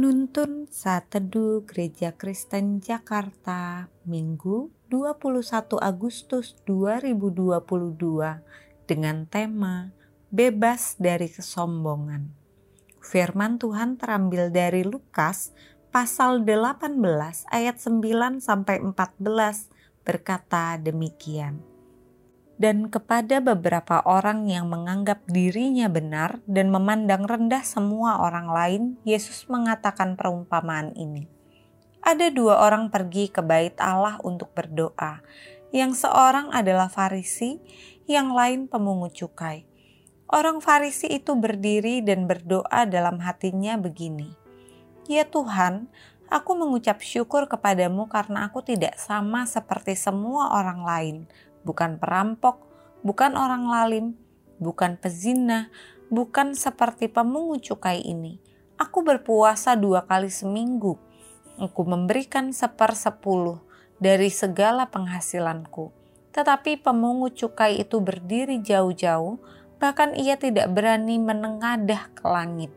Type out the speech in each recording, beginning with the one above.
Penuntun Saat Teduh Gereja Kristen Jakarta Minggu 21 Agustus 2022 dengan tema Bebas dari Kesombongan. Firman Tuhan terambil dari Lukas pasal 18 ayat 9 sampai 14 berkata demikian dan kepada beberapa orang yang menganggap dirinya benar dan memandang rendah semua orang lain, Yesus mengatakan perumpamaan ini. Ada dua orang pergi ke bait Allah untuk berdoa. Yang seorang adalah Farisi, yang lain pemungut cukai. Orang Farisi itu berdiri dan berdoa dalam hatinya begini. Ya Tuhan, aku mengucap syukur kepadamu karena aku tidak sama seperti semua orang lain, bukan perampok, bukan orang lalim, bukan pezina, bukan seperti pemungut cukai ini. Aku berpuasa dua kali seminggu. Aku memberikan sepersepuluh dari segala penghasilanku. Tetapi pemungut cukai itu berdiri jauh-jauh, bahkan ia tidak berani menengadah ke langit.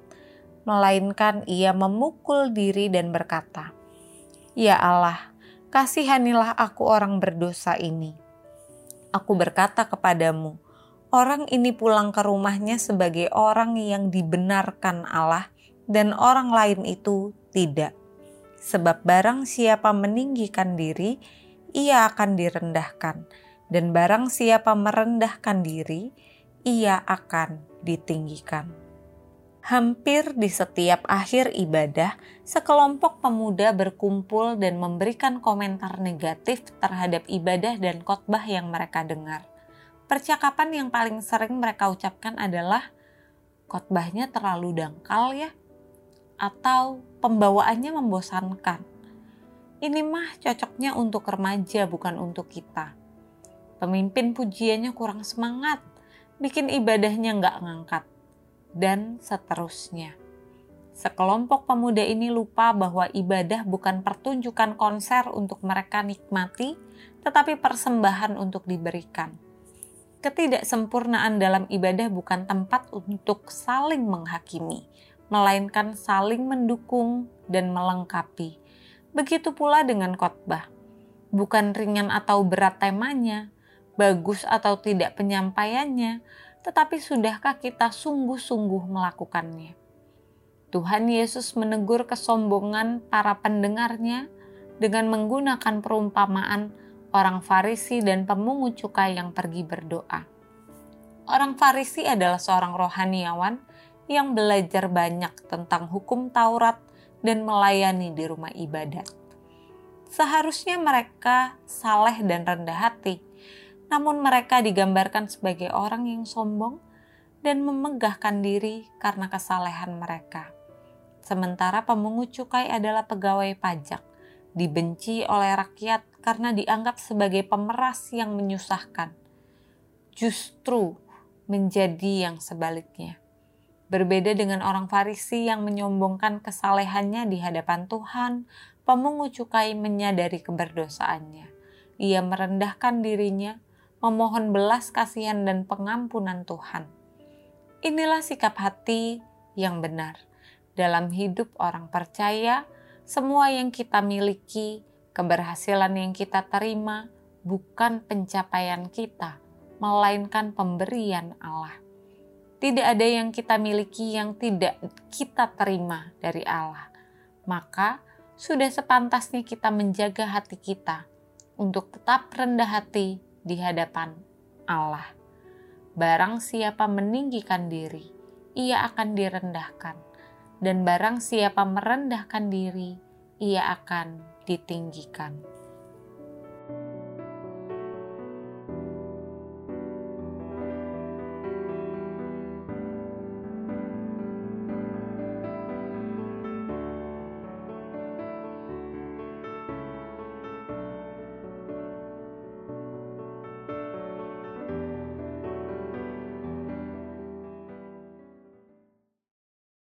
Melainkan ia memukul diri dan berkata, Ya Allah, kasihanilah aku orang berdosa ini aku berkata kepadamu, orang ini pulang ke rumahnya sebagai orang yang dibenarkan Allah, dan orang lain itu tidak. Sebab barang siapa meninggikan diri, ia akan direndahkan, dan barang siapa merendahkan diri, ia akan ditinggikan. Hampir di setiap akhir ibadah, sekelompok pemuda berkumpul dan memberikan komentar negatif terhadap ibadah dan khotbah yang mereka dengar. Percakapan yang paling sering mereka ucapkan adalah, "Khotbahnya terlalu dangkal ya," atau "Pembawaannya membosankan." Ini mah cocoknya untuk remaja, bukan untuk kita. Pemimpin pujiannya kurang semangat, bikin ibadahnya nggak ngangkat dan seterusnya. Sekelompok pemuda ini lupa bahwa ibadah bukan pertunjukan konser untuk mereka nikmati, tetapi persembahan untuk diberikan. Ketidaksempurnaan dalam ibadah bukan tempat untuk saling menghakimi, melainkan saling mendukung dan melengkapi. Begitu pula dengan khotbah. Bukan ringan atau berat temanya, bagus atau tidak penyampaiannya, tetapi sudahkah kita sungguh-sungguh melakukannya? Tuhan Yesus menegur kesombongan para pendengarnya dengan menggunakan perumpamaan orang Farisi dan pemungut cukai yang pergi berdoa. Orang Farisi adalah seorang rohaniawan yang belajar banyak tentang hukum Taurat dan melayani di rumah ibadat. Seharusnya mereka saleh dan rendah hati, namun mereka digambarkan sebagai orang yang sombong dan memegahkan diri karena kesalehan mereka. Sementara pemungut cukai adalah pegawai pajak, dibenci oleh rakyat karena dianggap sebagai pemeras yang menyusahkan. Justru menjadi yang sebaliknya. Berbeda dengan orang Farisi yang menyombongkan kesalehannya di hadapan Tuhan, pemungut cukai menyadari keberdosaannya. Ia merendahkan dirinya memohon belas kasihan dan pengampunan Tuhan. Inilah sikap hati yang benar dalam hidup orang percaya. Semua yang kita miliki, keberhasilan yang kita terima, bukan pencapaian kita, melainkan pemberian Allah. Tidak ada yang kita miliki yang tidak kita terima dari Allah. Maka, sudah sepantasnya kita menjaga hati kita untuk tetap rendah hati di hadapan Allah. Barang siapa meninggikan diri, ia akan direndahkan, dan barang siapa merendahkan diri, ia akan ditinggikan.